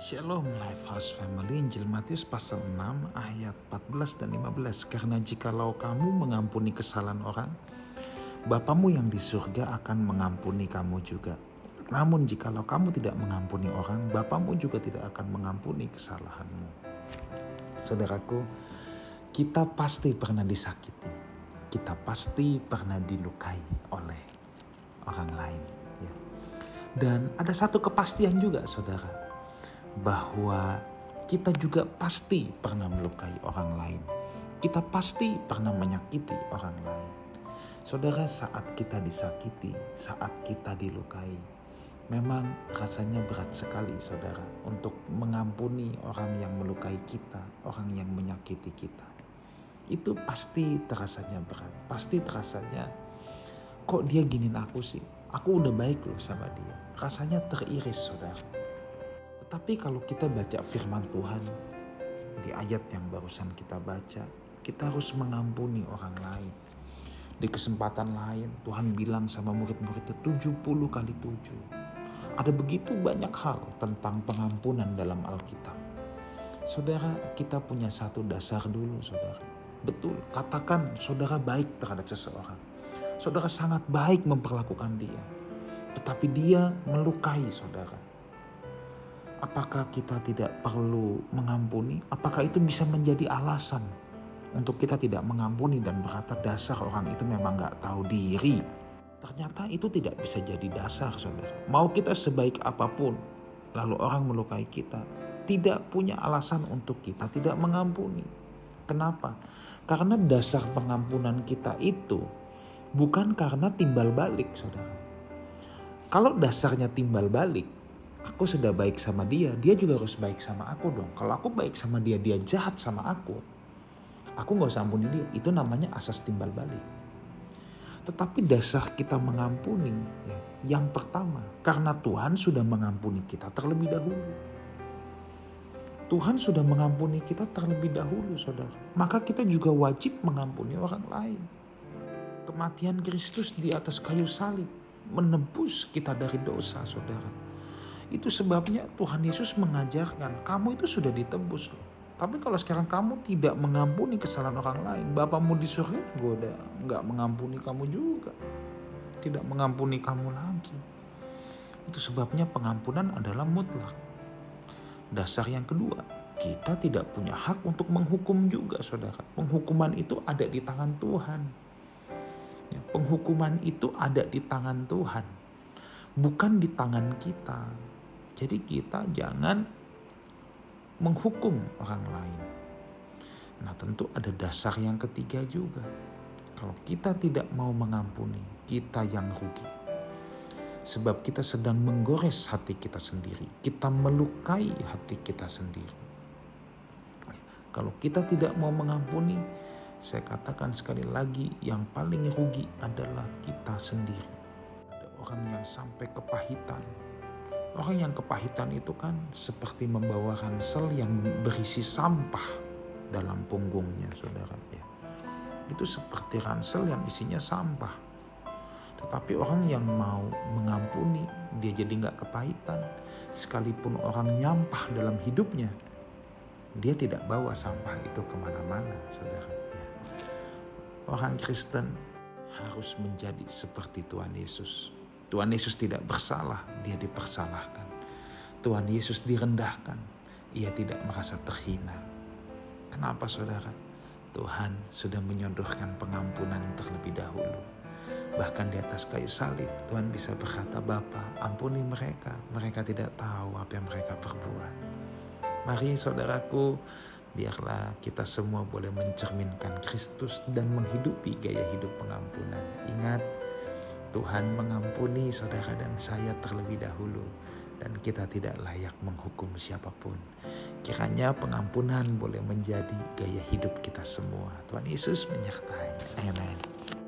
Shalom Lifehouse Family. Injil Matius pasal 6 ayat 14 dan 15 Karena jikalau kamu mengampuni kesalahan orang Bapamu yang di surga akan mengampuni kamu juga. Namun jikalau kamu tidak mengampuni orang Bapamu juga tidak akan mengampuni kesalahanmu. Saudaraku kita pasti pernah disakiti. Kita pasti pernah dilukai oleh orang lain ya. Dan ada satu kepastian juga saudara bahwa kita juga pasti pernah melukai orang lain. Kita pasti pernah menyakiti orang lain. Saudara, saat kita disakiti, saat kita dilukai, memang rasanya berat sekali, saudara, untuk mengampuni orang yang melukai kita, orang yang menyakiti kita. Itu pasti terasanya berat, pasti terasanya kok dia giniin aku sih? Aku udah baik loh sama dia. Rasanya teriris, saudara. Tapi kalau kita baca firman Tuhan di ayat yang barusan kita baca, kita harus mengampuni orang lain. Di kesempatan lain Tuhan bilang sama murid-muridnya 70 kali 7. Ada begitu banyak hal tentang pengampunan dalam Alkitab. Saudara, kita punya satu dasar dulu saudara. Betul, katakan saudara baik terhadap seseorang. Saudara sangat baik memperlakukan dia. Tetapi dia melukai saudara apakah kita tidak perlu mengampuni? Apakah itu bisa menjadi alasan untuk kita tidak mengampuni dan berkata dasar orang itu memang nggak tahu diri? Ternyata itu tidak bisa jadi dasar, saudara. Mau kita sebaik apa pun, lalu orang melukai kita, tidak punya alasan untuk kita tidak mengampuni. Kenapa? Karena dasar pengampunan kita itu bukan karena timbal balik, saudara. Kalau dasarnya timbal balik, aku sudah baik sama dia, dia juga harus baik sama aku dong. Kalau aku baik sama dia, dia jahat sama aku, aku nggak usah ampuni dia. Itu namanya asas timbal balik. Tetapi dasar kita mengampuni, ya, yang pertama, karena Tuhan sudah mengampuni kita terlebih dahulu. Tuhan sudah mengampuni kita terlebih dahulu, saudara. Maka kita juga wajib mengampuni orang lain. Kematian Kristus di atas kayu salib menebus kita dari dosa, saudara itu sebabnya Tuhan Yesus mengajarkan kamu itu sudah ditebus loh. Tapi kalau sekarang kamu tidak mengampuni kesalahan orang lain, Bapamu di surga udah nggak mengampuni kamu juga. Tidak mengampuni kamu lagi. Itu sebabnya pengampunan adalah mutlak. Dasar yang kedua, kita tidak punya hak untuk menghukum juga saudara. Penghukuman itu ada di tangan Tuhan. Ya, penghukuman itu ada di tangan Tuhan. Bukan di tangan kita. Jadi kita jangan menghukum orang lain. Nah tentu ada dasar yang ketiga juga. Kalau kita tidak mau mengampuni, kita yang rugi. Sebab kita sedang menggores hati kita sendiri. Kita melukai hati kita sendiri. Kalau kita tidak mau mengampuni, saya katakan sekali lagi yang paling rugi adalah kita sendiri. Ada orang yang sampai kepahitan, Orang yang kepahitan itu kan seperti membawa ransel yang berisi sampah dalam punggungnya saudara ya. Itu seperti ransel yang isinya sampah. Tetapi orang yang mau mengampuni dia jadi nggak kepahitan. Sekalipun orang nyampah dalam hidupnya, dia tidak bawa sampah itu ke mana-mana saudara ya. Orang Kristen harus menjadi seperti Tuhan Yesus Tuhan Yesus tidak bersalah, dia dipersalahkan. Tuhan Yesus direndahkan, ia tidak merasa terhina. Kenapa saudara? Tuhan sudah menyodorkan pengampunan terlebih dahulu. Bahkan di atas kayu salib, Tuhan bisa berkata, Bapa, ampuni mereka. Mereka tidak tahu apa yang mereka perbuat. Mari saudaraku, biarlah kita semua boleh mencerminkan Kristus dan menghidupi gaya hidup pengampunan. Ingat, Tuhan mengampuni saudara dan saya terlebih dahulu dan kita tidak layak menghukum siapa pun. Kiranya pengampunan boleh menjadi gaya hidup kita semua. Tuhan Yesus menyertai. Amin.